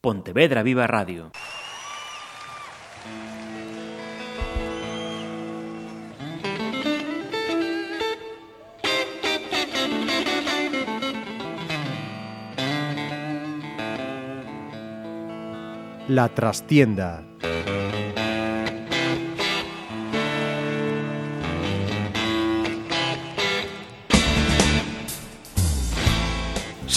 Pontevedra Viva Radio. La trastienda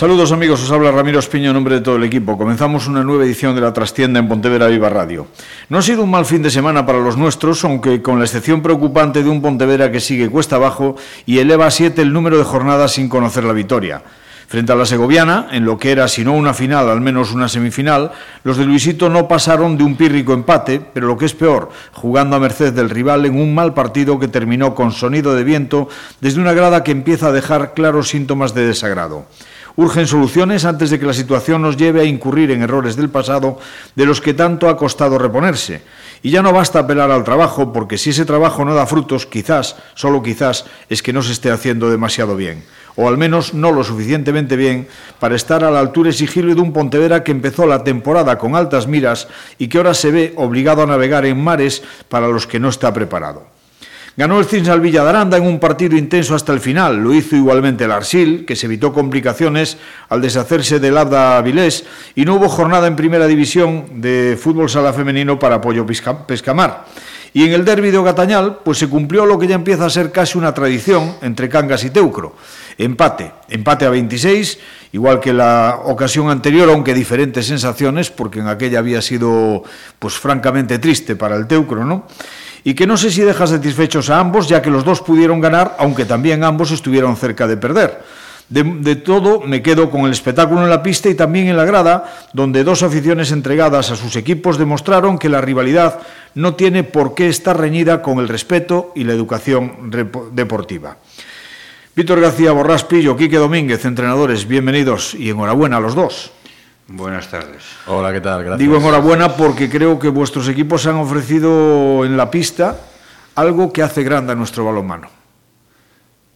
Saludos amigos, os habla Ramiro Espiño en nombre de todo el equipo. Comenzamos una nueva edición de la trastienda en Pontevedra Viva Radio. No ha sido un mal fin de semana para los nuestros, aunque con la excepción preocupante de un Pontevedra que sigue cuesta abajo y eleva a siete el número de jornadas sin conocer la victoria. Frente a la Segoviana, en lo que era si no una final, al menos una semifinal, los de Luisito no pasaron de un pírrico empate, pero lo que es peor, jugando a merced del rival en un mal partido que terminó con sonido de viento desde una grada que empieza a dejar claros síntomas de desagrado. Urgen soluciones antes de que la situación nos lleve a incurrir en errores del pasado de los que tanto ha costado reponerse. Y ya no basta apelar al trabajo, porque si ese trabajo no da frutos, quizás, solo quizás, es que no se esté haciendo demasiado bien, o al menos no lo suficientemente bien para estar a la altura exigible de un Pontevedra que empezó la temporada con altas miras y que ahora se ve obligado a navegar en mares para los que no está preparado. Ganó el Cinsal Villa de Aranda en un partido intenso hasta el final. Lo hizo igualmente el Arsil, que se evitó complicaciones al deshacerse del Abda Avilés, y no hubo jornada en primera división de fútbol sala femenino para apoyo Pescamar. Y en el derbi de Ogatañal, pues se cumplió lo que ya empieza a ser casi una tradición entre Cangas y Teucro. Empate, empate a 26, igual que la ocasión anterior, aunque diferentes sensaciones, porque en aquella había sido pues francamente triste para el Teucro, ¿no? Y que no sé si deja satisfechos a ambos, ya que los dos pudieron ganar, aunque también ambos estuvieron cerca de perder. De, todo me quedo con el espectáculo en la pista y también en la grada, donde dos aficiones entregadas a sus equipos demostraron que la rivalidad no tiene por qué estar reñida con el respeto y la educación deportiva. Víctor García Borraspi y Quique Domínguez, entrenadores, bienvenidos y enhorabuena a los dos. Buenas tardes. Hola, ¿qué tal? Gracias. Digo enhorabuena porque creo que vuestros equipos han ofrecido en la pista algo que hace grande a nuestro balonmano.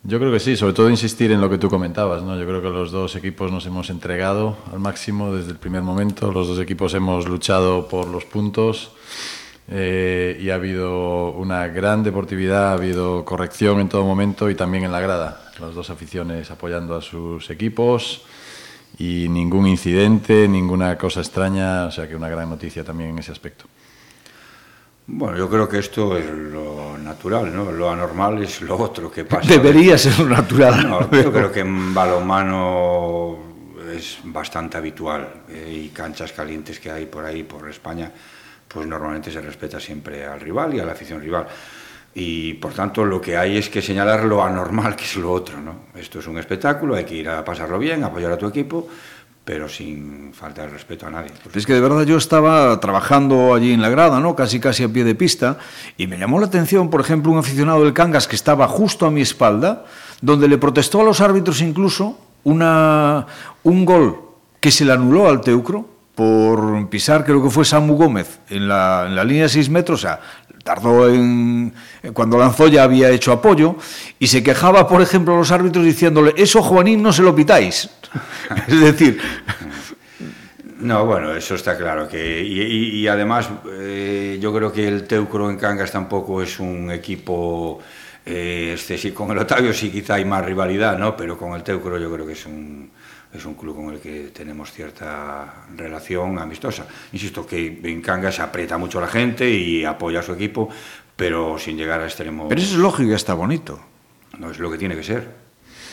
Yo creo que sí, sobre todo insistir en lo que tú comentabas, ¿no? Yo creo que los dos equipos nos hemos entregado al máximo desde el primer momento. Los dos equipos hemos luchado por los puntos eh, y ha habido una gran deportividad, ha habido corrección en todo momento y también en la grada. Las dos aficiones apoyando a sus equipos y ningún incidente, ninguna cosa extraña, o sea que una gran noticia también en ese aspecto. Bueno, yo creo que esto es lo natural, ¿no? Lo anormal es lo otro que pasa. Debería ser lo natural. No, yo creo que en balonmano es bastante habitual eh, y canchas calientes que hay por ahí, por España, pues normalmente se respeta siempre al rival y a la afición rival y por tanto lo que hay es que señalar lo anormal que es lo otro. ¿no? Esto es un espectáculo, hay que ir a pasarlo bien, apoyar a tu equipo, pero sin falta de respeto a nadie. Es que de verdad yo estaba trabajando allí en la grada, ¿no? casi casi a pie de pista, y me llamó la atención, por ejemplo, un aficionado del Cangas que estaba justo a mi espalda, donde le protestó a los árbitros incluso una, un gol que se le anuló al Teucro por pisar, creo que fue Samu Gómez, en la, en la línea de 6 metros, o tardó en cuando lanzó ya había hecho apoyo y se quejaba, por ejemplo, a los árbitros diciéndole, eso Juanín no se lo pitáis. es decir... No, bueno, eso está claro. que Y, además, eh, yo creo que el Teucro en Cangas tampoco es un equipo... Eh, este con el Otavio sí quizá hay más rivalidad, ¿no? Pero con el Teucro yo creo que es un, es un club con el que tenemos cierta relación amistosa. Insisto que en Cangas aprieta mucho a la gente y apoya a su equipo, pero sin llegar a extremos. Pero eso es lógico y está bonito. No es lo que tiene que ser.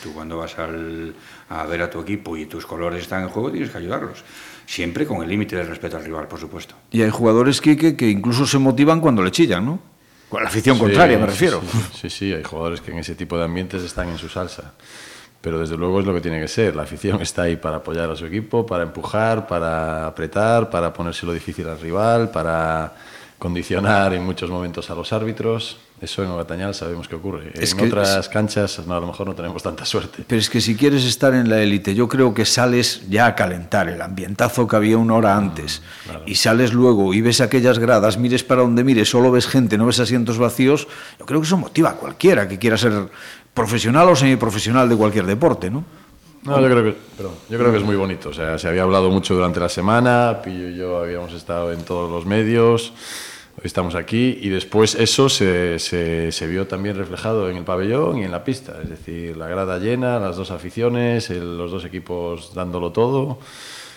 Tú cuando vas al, a ver a tu equipo y tus colores están en juego, tienes que ayudarlos. Siempre con el límite del respeto al rival, por supuesto. Y hay jugadores, Quique, que incluso se motivan cuando le chillan, ¿no? Con la afición sí, contraria, me refiero. Sí, sí, sí, hay jugadores que en ese tipo de ambientes están en su salsa pero desde luego es lo que tiene que ser. La afición está ahí para apoyar a su equipo, para empujar, para apretar, para ponérselo difícil al rival, para condicionar en muchos momentos a los árbitros. Eso en Ogatañal sabemos que ocurre. Es en que otras canchas no, a lo mejor no tenemos tanta suerte. Pero es que si quieres estar en la élite, yo creo que sales ya a calentar el ambientazo que había una hora antes mm, claro. y sales luego y ves aquellas gradas, mires para donde mires, solo ves gente, no ves asientos vacíos. Yo creo que eso motiva a cualquiera que quiera ser profesional o semiprofesional de cualquier deporte, ¿no? No, yo creo que, perdón, yo creo que es muy bonito. O sea, se había hablado mucho durante la semana, Pillo y yo habíamos estado en todos los medios, estamos aquí y después eso se, se, vio también reflejado en el pabellón y en la pista. Es decir, la grada llena, las dos aficiones, los dos equipos dándolo todo.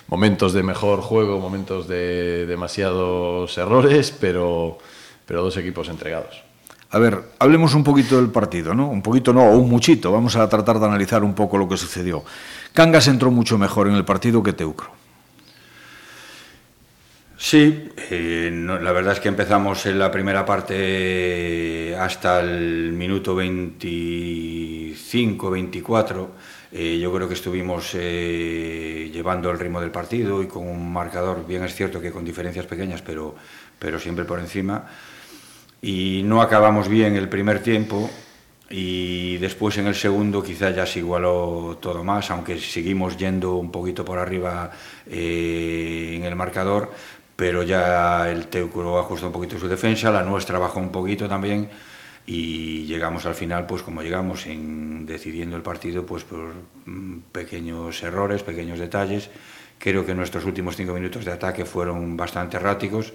Momentos de mejor juego, momentos de demasiados errores, pero, pero dos equipos entregados. A ver, hablemos un poquito del partido, ¿no? Un poquito no, un muchito. Vamos a tratar de analizar un poco lo que sucedió. Cangas entró mucho mejor en el partido que Teucro. Sí, eh, la verdad es que empezamos en la primera parte hasta el minuto 25, 24. Eh, yo creo que estuvimos eh, llevando el ritmo del partido y con un marcador, bien es cierto que con diferencias pequeñas, pero, pero siempre por encima. Y no acabamos bien el primer tiempo y después en el segundo quizá ya se igualó todo más, aunque seguimos yendo un poquito por arriba en el marcador, pero ya el Teucro ajustó un poquito su defensa, la nuestra bajó un poquito también y llegamos al final pues como llegamos en decidiendo el partido pues por mm, pequeños errores, pequeños detalles. Creo que nuestros últimos cinco minutos de ataque fueron bastante erráticos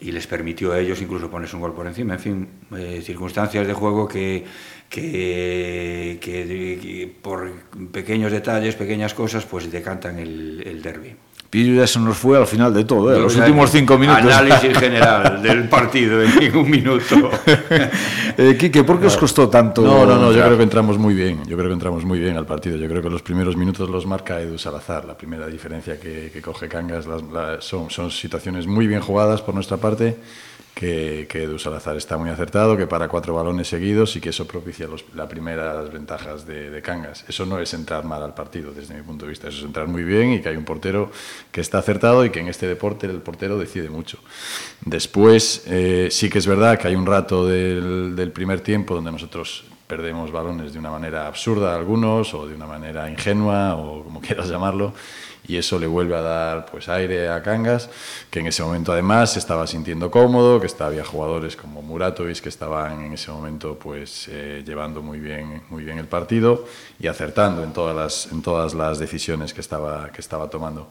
y les permitió a ellos incluso ponerse un gol por encima. En fin, eh, circunstancias de juego que, que, que, que, por pequeños detalles, pequeñas cosas, pues decantan el, el derby. Pillo ya se nos fue al final de todo, ¿eh? los últimos cinco minutos. Análisis general del partido en un minuto. eh, Quique, ¿por qué os costó tanto? No, no, no, yo creo que entramos muy bien. Yo creo que entramos muy bien al partido. Yo creo que los primeros minutos los marca Edu Salazar. La primera diferencia que, que coge Cangas las, la, son, son situaciones muy bien jugadas por nuestra parte que, que Edu está muy acertado, que para cuatro balones seguidos y que eso propicia los, las primeras ventajas de, Cangas. Eso no es entrar mal al partido, desde mi punto de vista, eso es entrar muy bien y que hay un portero que está acertado y que en este deporte el portero decide mucho. Después, eh, sí que es verdad que hay un rato del primer tiempo donde nosotros perdemos balones de una manera absurda a algunos o de una manera ingenua o como quieras llamarlo y eso le vuelve a dar pues aire a Cangas, que en ese momento además se estaba sintiendo cómodo, que está, había jugadores como Muratovic que estaban en ese momento pues eh, llevando muy bien, muy bien el partido y acertando en todas las, en todas las decisiones que estaba, que estaba tomando.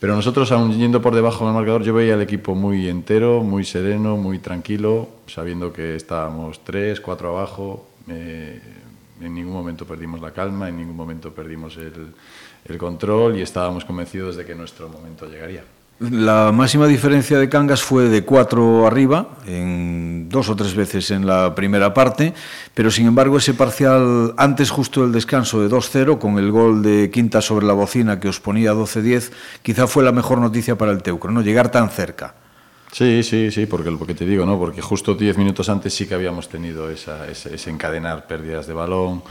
Pero nosotros, aún yendo por debajo del marcador, yo veía al equipo muy entero, muy sereno, muy tranquilo, sabiendo que estábamos tres, cuatro abajo. Eh, en ningún momento perdimos la calma, en ningún momento perdimos el, el control y estábamos convencidos de que nuestro momento llegaría. La máxima diferencia de Cangas fue de cuatro arriba, en dos o tres veces en la primera parte, pero sin embargo ese parcial antes justo del descanso de 2-0, con el gol de Quinta sobre la bocina que os ponía 12-10, quizá fue la mejor noticia para el Teucro, ¿no? llegar tan cerca. Sí, sí, sí, porque lo que te digo, ¿no? porque justo diez minutos antes sí que habíamos tenido esa, ese, ese encadenar pérdidas de balón,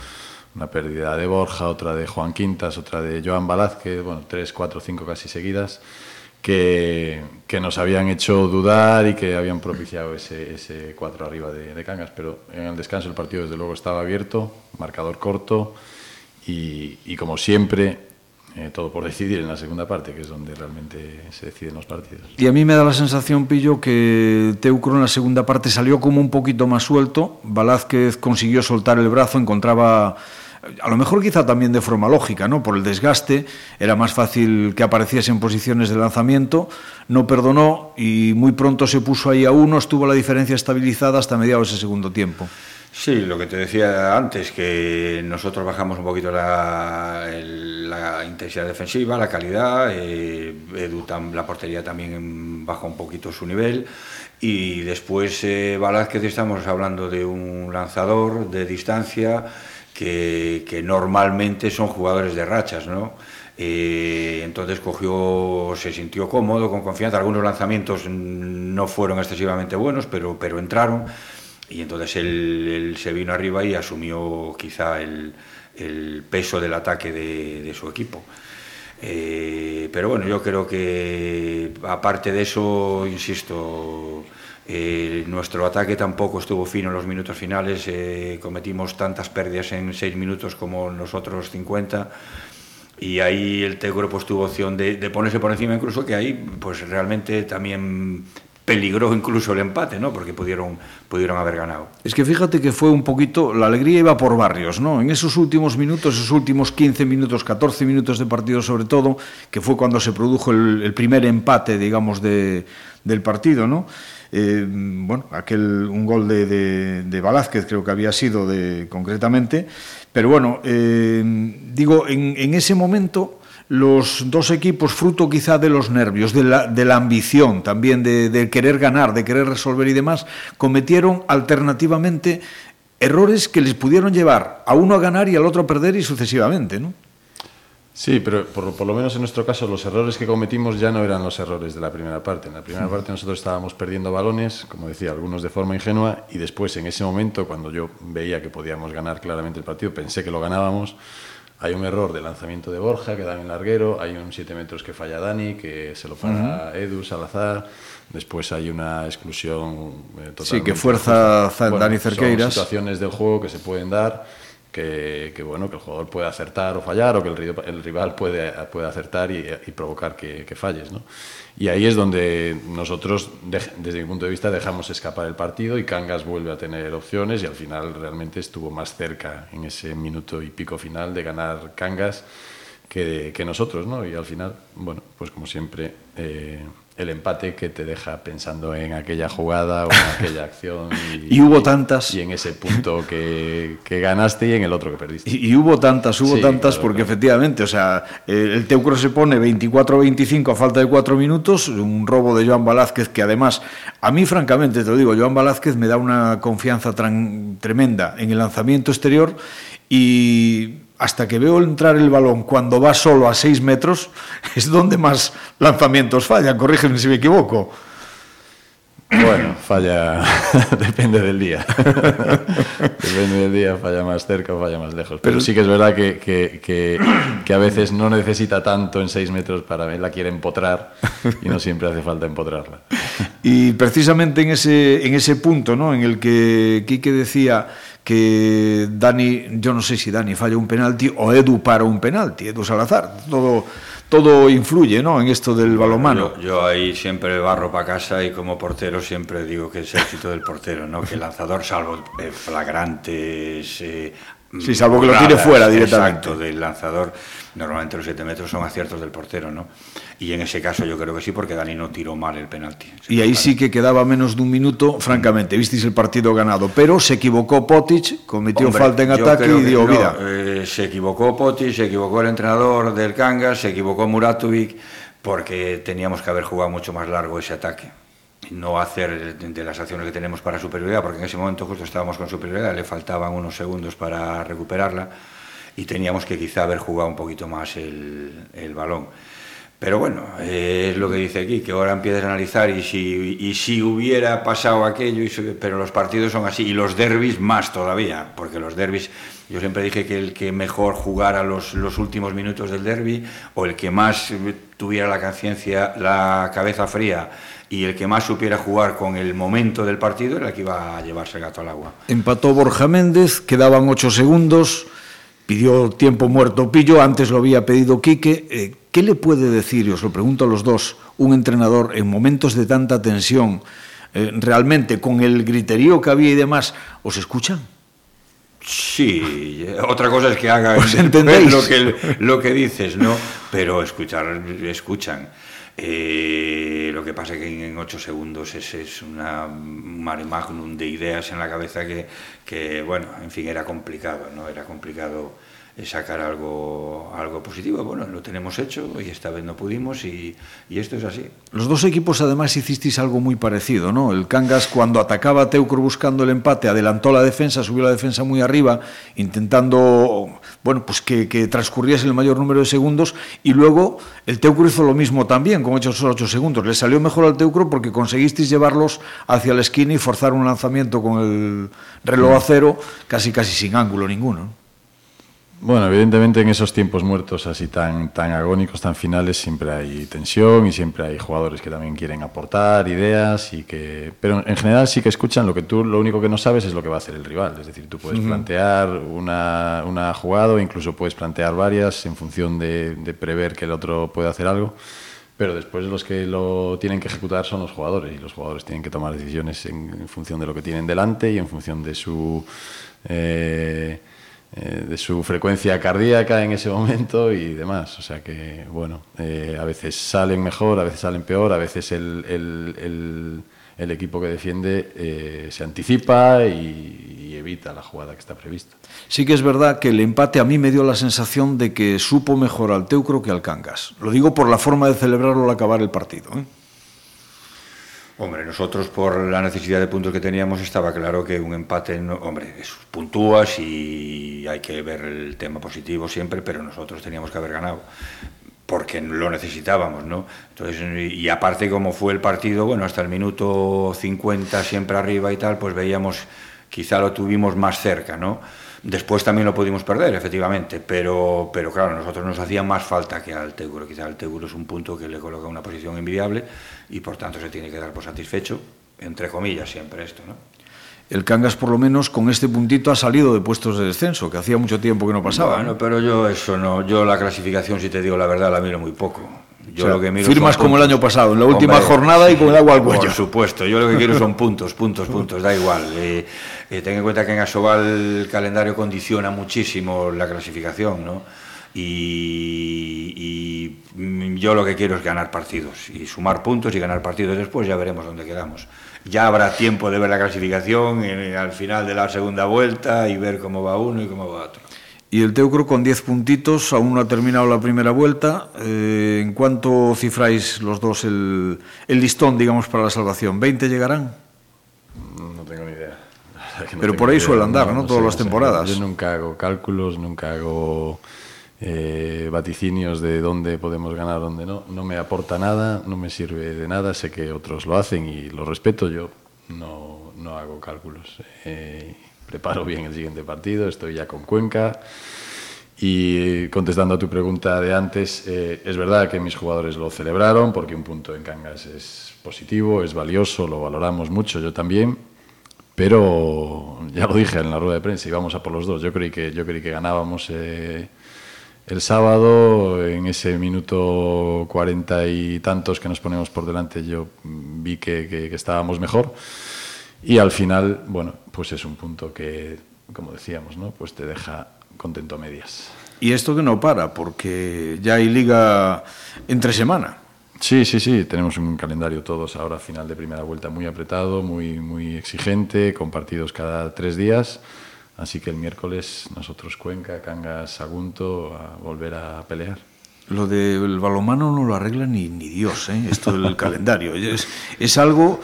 una pérdida de Borja, otra de Juan Quintas, otra de Joan Balázquez, bueno, tres, cuatro, cinco casi seguidas, que, que nos habían hecho dudar y que habían propiciado ese, ese cuatro arriba de, Cangas. Pero en el descanso el partido desde luego estaba abierto, marcador corto y como siempre eh, todo por decidir en la segunda parte, que es donde realmente se deciden los partidos. Y a mí me da la sensación, Pillo, que Teucro en la segunda parte salió como un poquito más suelto, Balázquez consiguió soltar el brazo, encontraba a lo mejor quizá también de forma lógica, ¿no? Por el desgaste, era más fácil que apareciese en posiciones de lanzamiento, no perdonó y muy pronto se puso ahí a uno, estuvo la diferencia estabilizada hasta mediados de segundo tiempo. Sí, lo que te decía antes, que nosotros bajamos un poquito la, intensidad defensiva, la calidad, eh, Edu la portería también baja un poquito su nivel y después eh, Balázquez estamos hablando de un lanzador de distancia, que, normalmente son jugadores de rachas, ¿no? Eh, entonces cogió, se sintió cómodo, con confianza. Algunos lanzamientos no fueron excesivamente buenos, pero entraron. Y entonces él, se vino arriba y asumió quizá el, peso del ataque de, de su equipo. Eh, pero bueno, yo creo que aparte de eso, insisto, Eh, nuestro ataque tampoco estuvo fino en los minutos finales, eh, cometimos tantas pérdidas en seis minutos como nosotros 50 y ahí el Tegro pues tuvo opción de, de, ponerse por encima incluso que ahí pues realmente también peligró incluso el empate, ¿no? Porque pudieron, pudieron haber ganado. Es que fíjate que fue un poquito, la alegría iba por barrios, ¿no? En esos últimos minutos, esos últimos 15 minutos, 14 minutos de partido sobre todo, que fue cuando se produjo el, primer empate, digamos, de, del partido, ¿no? Eh, bueno, aquel un gol de, de, de, Velázquez creo que había sido de, concretamente, pero bueno, eh, digo, en ese momento los dos equipos, fruto quizá de los nervios, de la, de la ambición, también de, de, querer ganar, de querer resolver y demás, cometieron alternativamente errores que les pudieron llevar a uno a ganar y al otro a perder y sucesivamente, ¿no? Sí, pero por, por, lo menos en nuestro caso los errores que cometimos ya no eran los errores de la primera parte. En la primera parte nosotros estábamos perdiendo balones, como decía, algunos de forma ingenua, y después en ese momento, cuando yo veía que podíamos ganar claramente el partido, pensé que lo ganábamos, hay un error de lanzamiento de Borja que da en larguero, hay un 7 metros que falla Dani, que se lo para uh -huh. Edu Salazar, después hay una exclusión eh, total. Sí, que fuerza bueno, Dani Cerqueiras. Son situaciones del juego que se pueden dar que, que, bueno, que el jugador puede acertar o fallar o que el, el rival puede, puede acertar y, y provocar que, que, falles. ¿no? Y ahí es donde nosotros, de, desde mi punto de vista, dejamos escapar el partido y Cangas vuelve a tener opciones y al final realmente estuvo más cerca en ese minuto y pico final de ganar Cangas que, que nosotros. ¿no? Y al final, bueno, pues como siempre... Eh, el empate que te deja pensando en aquella jugada o en aquella acción. Y, y hubo tantas. Y, en ese punto que, que, ganaste y en el otro que perdiste. Y, y hubo tantas, hubo sí, tantas, claro, porque claro. efectivamente, o sea, el Teucro se pone 24-25 a falta de cuatro minutos, un robo de Joan Velázquez que además, a mí francamente te lo digo, Joan Velázquez me da una confianza tremenda en el lanzamiento exterior y hasta que veo entrar el balón cuando va solo a 6 metros, es donde más lanzamientos fallan, corrígeme si me equivoco. Bueno, falla, depende del día. depende del día, falla más cerca o falla más lejos. Pero, Pero sí que es verdad que, que, que, que, a veces no necesita tanto en 6 metros para ver, la quiere empotrar y no siempre hace falta empotrarla. Y precisamente en ese, en ese punto, ¿no? en el que Quique decía que Dani, yo no sé si Dani falla un penalti o Edu para un penalti, Edu Salazar, todo, todo influye ¿no? en esto del balomano. Yo, yo, ahí siempre barro para casa y como portero siempre digo que es éxito del portero, ¿no? que el lanzador, salvo flagrantes, eh, Sí, salvo que lo tire fuera directamente. Exacto, del lanzador. Normalmente los 7 metros son aciertos del portero, ¿no? Y en ese caso yo creo que sí, porque Dani no tiró mal el penalti. Y ahí sí que quedaba menos de un minuto, francamente, visteis el partido ganado. Pero se equivocó Potic, cometió Hombre, falta en ataque y dio no, vida. Eh, se equivocó Potic, se equivocó el entrenador del Cangas, se equivocó Muratovic, porque teníamos que haber jugado mucho más largo ese ataque no hacer de las acciones que tenemos para superioridad, porque en ese momento justo estábamos con superioridad, le faltaban unos segundos para recuperarla y teníamos que quizá haber jugado un poquito más el, el balón. Pero bueno, eh, es lo que dice aquí, que ahora empiezas a analizar y si, y si hubiera pasado aquello, pero los partidos son así, y los derbis más todavía, porque los derbis, yo siempre dije que el que mejor jugara los, los últimos minutos del derby, o el que más tuviera la conciencia, la cabeza fría, y el que más supiera jugar con el momento del partido era el que iba a llevarse el gato al agua. Empató Borja Méndez, quedaban ocho segundos, pidió tiempo muerto Pillo, antes lo había pedido Quique. Eh, ¿Qué le puede decir, y os lo pregunto a los dos, un entrenador en momentos de tanta tensión, eh, realmente con el griterío que había y demás, ¿os escuchan? Sí, otra cosa es que hagan lo que, lo que dices, ¿no? Pero escuchar, escuchan. Eh, lo que pasa es que en ocho segundos es, es una mare magnum de ideas en la cabeza que, que, bueno, en fin, era complicado, ¿no? Era complicado sacar algo, algo positivo. Bueno, lo tenemos hecho y esta vez no pudimos y, y, esto es así. Los dos equipos además hicisteis algo muy parecido, ¿no? El Cangas cuando atacaba a Teucro buscando el empate adelantó la defensa, subió la defensa muy arriba, intentando, bueno, pues que, que transcurriese el mayor número de segundos y luego el Teucro hizo lo mismo también con esos ocho segundos. Le salió mejor al Teucro porque conseguisteis llevarlos hacia la esquina y forzar un lanzamiento con el reloj a cero casi casi sin ángulo ninguno. ¿no? Bueno, evidentemente en esos tiempos muertos así tan, tan agónicos, tan finales, siempre hay tensión y siempre hay jugadores que también quieren aportar ideas y que... Pero en general sí que escuchan lo que tú, lo único que no sabes es lo que va a hacer el rival. Es decir, tú puedes uh -huh. plantear una, una jugada o incluso puedes plantear varias en función de, de prever que el otro puede hacer algo pero después los que lo tienen que ejecutar son los jugadores y los jugadores tienen que tomar decisiones en, función de lo que tienen delante y en función de su eh, eh, de su frecuencia cardíaca en ese momento y demás. O sea que, bueno, eh, a veces salen mejor, a veces salen peor, a veces el, el, equipo que defiende se anticipa y, y evita la jugada que está prevista. Sí que es verdad que el empate a mí me dio la sensación de que supo mejor al Teucro que al Cangas. Lo digo por la forma de celebrarlo al acabar el partido. ¿eh? Hombre, nosotros por la necesidad de puntos que teníamos estaba claro que un empate, no, hombre, es, puntúas y hay que ver el tema positivo siempre, pero nosotros teníamos que haber ganado porque lo necesitábamos, ¿no? Entonces, y aparte como fue el partido, bueno, hasta el minuto 50 siempre arriba y tal, pues veíamos, quizá lo tuvimos más cerca, ¿no? Después también lo pudimos perder, efectivamente, pero, pero claro, nosotros nos hacía más falta que al Teguro. Quizá el Teguro es un punto que le coloca una posición envidiable y por tanto se tiene que dar por satisfecho, entre comillas siempre esto, ¿no? El Cangas, por lo menos, con este puntito ha salido de puestos de descenso, que hacía mucho tiempo que no pasaba. Bueno, pero yo eso no, yo la clasificación, si te digo la verdad, la miro muy poco. Yo lo que miro firmas como el año pasado, en la última jornada y con el agua al cuello. Por supuesto, yo lo que quiero son puntos, puntos, puntos, da igual. Eh, eh, ten en cuenta que en Asobal el calendario condiciona muchísimo la clasificación, ¿no? Y, y, yo lo que quiero es ganar partidos y sumar puntos y ganar partidos después, ya veremos dónde quedamos. Ya habrá tiempo de ver la clasificación eh, al final de la segunda vuelta y ver cómo va uno y cómo va otro. Y el Teucro con 10 puntitos, aún no ha terminado la primera vuelta. Eh, ¿En cuánto cifráis los dos el, el, listón, digamos, para la salvación? ¿20 llegarán? No tengo ni idea. No Pero por ahí idea. suele andar, ¿no? no, no Todas sé, las temporadas. Yo nunca hago cálculos, nunca hago eh, vaticinios de dónde podemos ganar, dónde no. No me aporta nada, no me sirve de nada. Sé que otros lo hacen y lo respeto. Yo no, no hago cálculos. Eh, preparo bien el siguiente partido, estoy ya con Cuenca. Y contestando a tu pregunta de antes, eh, es verdad que mis jugadores lo celebraron porque un punto en Cangas es positivo, es valioso, lo valoramos mucho, yo también. Pero ya lo dije en la rueda de prensa, íbamos a por los dos. Yo creí que, yo creí que ganábamos eh, el sábado, en ese minuto cuarenta y tantos que nos ponemos por delante, yo vi que, que, que estábamos mejor. Y al final, bueno, pues es un punto que, como decíamos, ¿no? pues te deja contento a medias. Y esto que no para, porque ya hay liga entre semana. Sí, sí, sí, tenemos un calendario todos ahora final de primera vuelta muy apretado, muy, muy exigente, con partidos cada tres días. Así que el miércoles nosotros Cuenca, Cangas, Sagunto a volver a pelear. Lo del balomano no lo arregla ni, ni Dios, ¿eh? esto del calendario. Es, es, algo,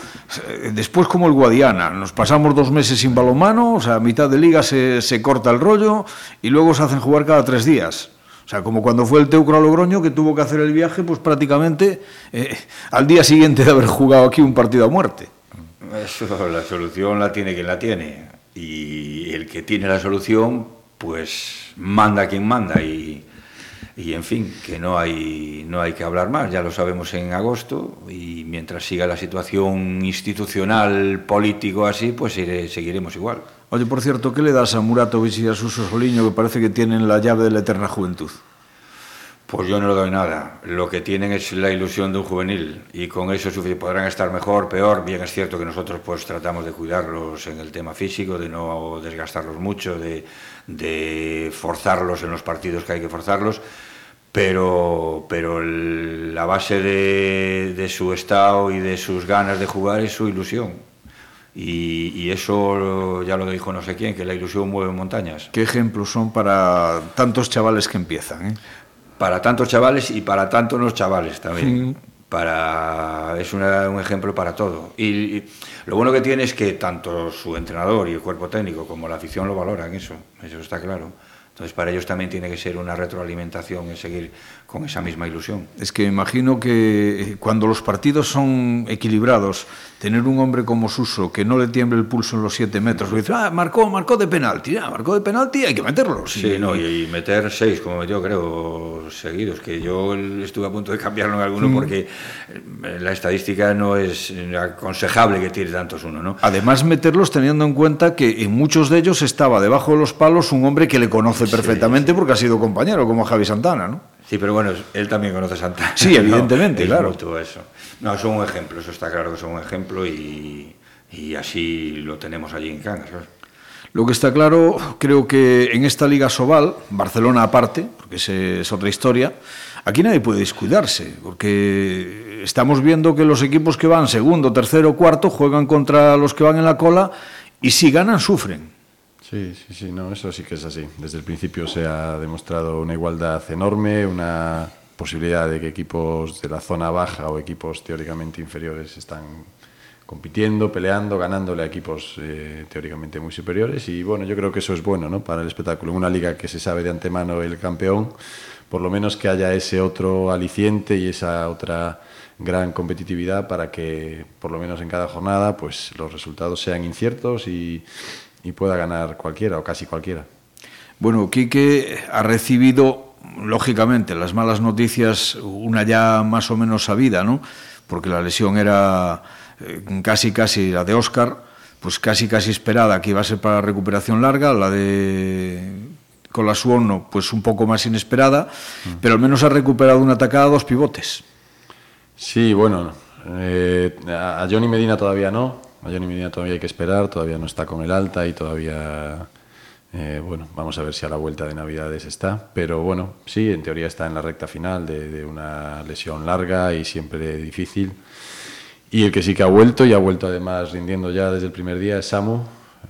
después como el Guadiana, nos pasamos dos meses sin balomano, o sea, a mitad de liga se, se corta el rollo y luego se hacen jugar cada tres días. O sea, como cuando fue el Teucro a Logroño, que tuvo que hacer el viaje, pues prácticamente eh, al día siguiente de haber jugado aquí un partido a muerte. Eso, la solución la tiene quien la tiene. Y el que tiene la solución, pues manda quien manda. Y, y en fin, que no hay, no hay que hablar más, ya lo sabemos en agosto y mientras siga la situación institucional, político así, pues seguiremos igual. Oye, por cierto, ¿qué le das a Muratovich y a Suso Soliño que parece que tienen la llave de la eterna juventud? Pues yo no le doy nada. Lo que tienen es la ilusión de un juvenil y con eso podrán estar mejor, peor. Bien es cierto que nosotros pues tratamos de cuidarlos en el tema físico, de no desgastarlos mucho, de, forzarlos en los partidos que hay que forzarlos, pero, pero la base de, su estado y de sus ganas de jugar es su ilusión. Y, y, eso ya lo dijo no sé quién, que la ilusión mueve montañas. ¿Qué ejemplos son para tantos chavales que empiezan? Eh? Para tantos chavales y para tantos los chavales también. Sí. Para, es una, un ejemplo para todo. Y, y, lo bueno que tiene es que tanto su entrenador y el cuerpo técnico como la afición lo valoran, eso, eso está claro. Entonces, para ellos también tiene que ser una retroalimentación y seguir con esa misma ilusión. Es que imagino que eh, cuando los partidos son equilibrados, tener un hombre como Suso que no le tiemble el pulso en los siete metros, dice, ah, marcó, marcó de penalti, ah, marcó de penalti, hay que meterlo. Sí, no, y, y, meter seis, como yo creo, seguidos, que yo estuve a punto de cambiarlo en alguno mm. porque eh, la estadística no es aconsejable que tire tantos uno, ¿no? Además, meterlos teniendo en cuenta que en muchos de ellos estaba debajo de los palos un hombre que le conoce perfectamente sí, porque ha sido compañero, como Javi Santana, ¿no? Sí, pero bueno, él también conoce Santana. Sí, evidentemente, ¿no? claro. Mutuo eso. No, son un ejemplo, eso está claro que son un ejemplo y, y así lo tenemos allí en Cangas. Lo que está claro, creo que en esta Liga Sobal, Barcelona aparte, porque es otra historia, aquí nadie puede descuidarse, porque estamos viendo que los equipos que van segundo, tercero, cuarto juegan contra los que van en la cola y si ganan, sufren. Sí, sí, sí, no, eso sí que es así. Desde el principio se ha demostrado una igualdad enorme, una posibilidad de que equipos de la zona baja o equipos teóricamente inferiores están compitiendo, peleando, ganándole a equipos eh, teóricamente muy superiores y bueno, yo creo que eso es bueno ¿no? para el espectáculo. En una liga que se sabe de antemano el campeón, por lo menos que haya ese otro aliciente y esa otra gran competitividad para que por lo menos en cada jornada pues los resultados sean inciertos y, y pueda ganar cualquiera o casi cualquiera. Bueno, Quique ha recibido, lógicamente, las malas noticias, una ya más o menos sabida, ¿no? Porque la lesión era eh, casi, casi la de Oscar, pues casi, casi esperada, que iba a ser para recuperación larga, la de Colasuono, pues un poco más inesperada, pero al menos ha recuperado una atacada a dos pivotes. Sí, bueno, eh, a Johnny Medina todavía no, a Johnny Medina todavía hay que esperar, todavía no está con el alta y todavía, eh, bueno, vamos a ver si a la vuelta de Navidades está. Pero bueno, sí, en teoría está en la recta final de, de una lesión larga y siempre difícil. Y el que sí que ha vuelto y ha vuelto además rindiendo ya desde el primer día es Samu,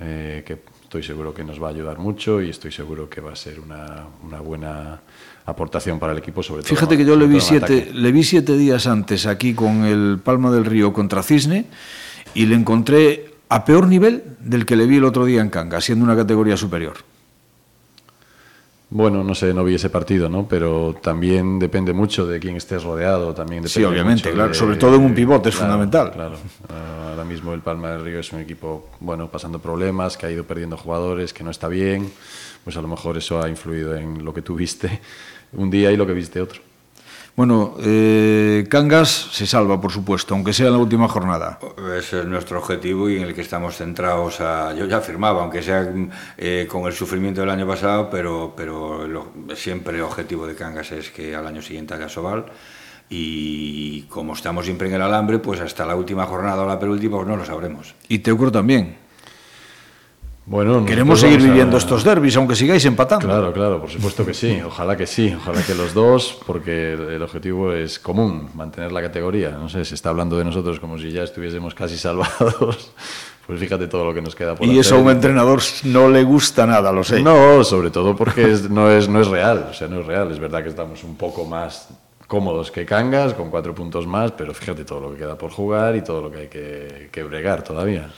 eh, que estoy seguro que nos va a ayudar mucho y estoy seguro que va a ser una, una buena aportación para el equipo, sobre todo. Fíjate que yo le vi, siete, le vi siete días antes aquí con el Palma del Río contra Cisne y le encontré a peor nivel del que le vi el otro día en Cangas, siendo una categoría superior. Bueno, no sé, no vi ese partido, ¿no? Pero también depende mucho de quién estés rodeado, también depende Sí, obviamente, mucho claro, de- sobre todo en un pivote es claro, fundamental. Claro, Ah, ahora mismo el Palma del Río es un equipo, bueno, pasando problemas, que ha ido perdiendo jugadores, que no está bien, pues a lo mejor eso ha influido en lo que tú viste un día y lo que viste otro. Bueno, eh, Cangas se salva, por supuesto, aunque sea en la última jornada. Ese es nuestro objetivo y en el que estamos centrados. A, yo ya firmaba, aunque sea eh, con el sufrimiento del año pasado, pero, pero lo- siempre el objetivo de Cangas es que al año siguiente haya Sobal. Y como estamos siempre en el alambre, pues hasta la última jornada o la penúltima, pues no lo sabremos. Y Teucro también. Bueno, Queremos seguir a- viviendo estos derbis, aunque sigáis empatando. Claro, claro, por supuesto que sí. Ojalá que sí. Ojalá que los dos, porque el objetivo es común, mantener la categoría. No sé, se está hablando de nosotros como si ya estuviésemos casi salvados. Pues fíjate todo lo que nos queda por Y eso a un entrenador no le gusta nada, lo sé. No, sobre todo porque es- no, es, no es real. O sea, no es real. Es verdad que estamos un poco más cómodos que Cangas, con cuatro puntos más, pero fíjate todo lo que queda por jugar y todo lo que hay que, que bregar todavía.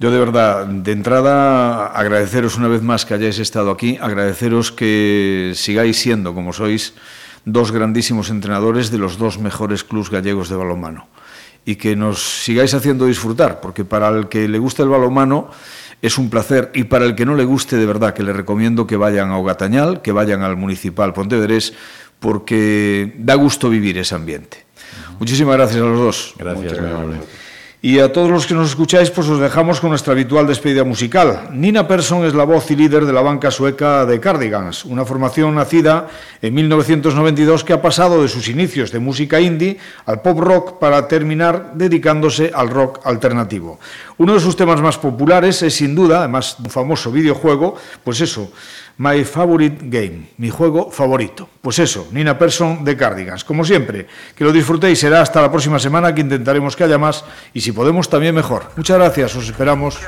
Yo de verdad, de entrada, agradeceros una vez más que hayáis estado aquí, agradeceros que sigáis siendo, como sois, dos grandísimos entrenadores de los dos mejores clubes gallegos de balonmano y que nos sigáis haciendo disfrutar, porque para el que le gusta el balonmano es un placer y para el que no le guste, de verdad, que le recomiendo que vayan a Ogatañal, que vayan al Municipal Pontevedrés, porque da gusto vivir ese ambiente. Muchísimas gracias a los dos. Gracias, muy amable. Y a todos los que nos escucháis, pues os dejamos con nuestra habitual despedida musical. Nina Persson es la voz y líder de la banca sueca de Cardigans, una formación nacida en 1992 que ha pasado de sus inicios de música indie al pop rock para terminar dedicándose al rock alternativo. Uno de sus temas más populares es sin duda, además de un famoso videojuego, pues eso, My Favorite Game, mi juego favorito. Pues eso, Nina Persson de Cardigans. Como siempre, que lo disfrutéis, será hasta la próxima semana que intentaremos que haya más si podemos también mejor. Muchas gracias, os esperamos.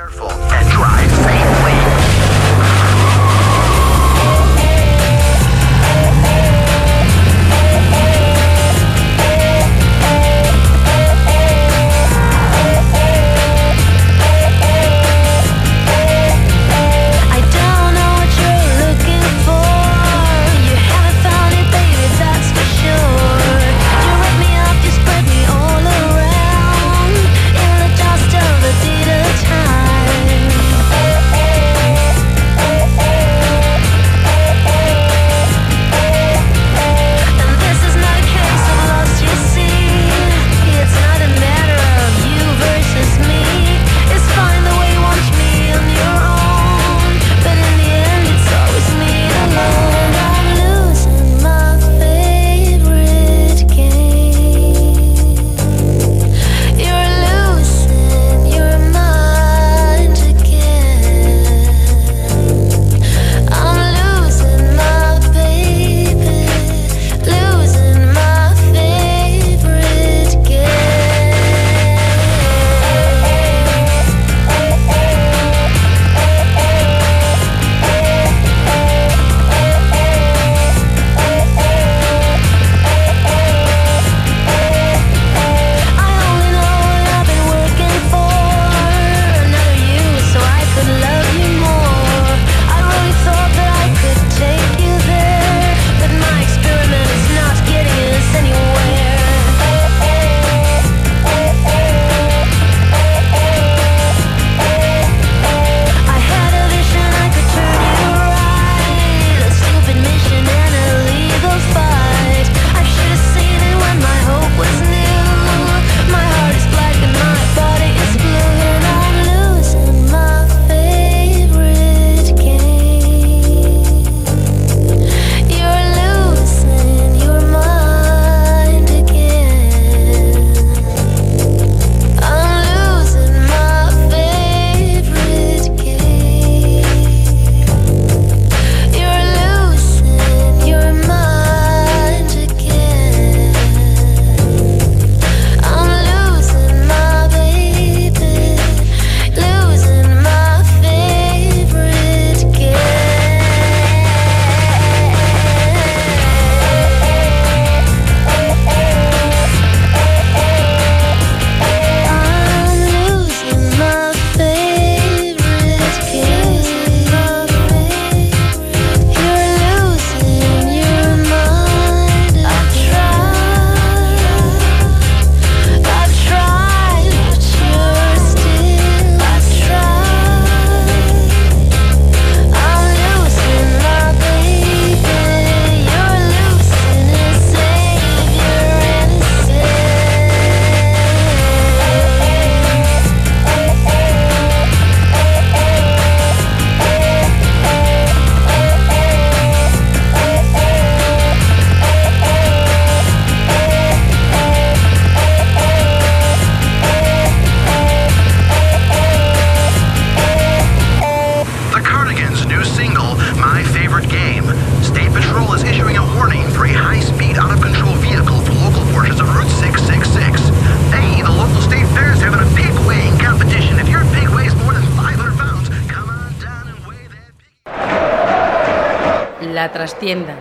La trastienda.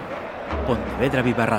Pontevedra Viva.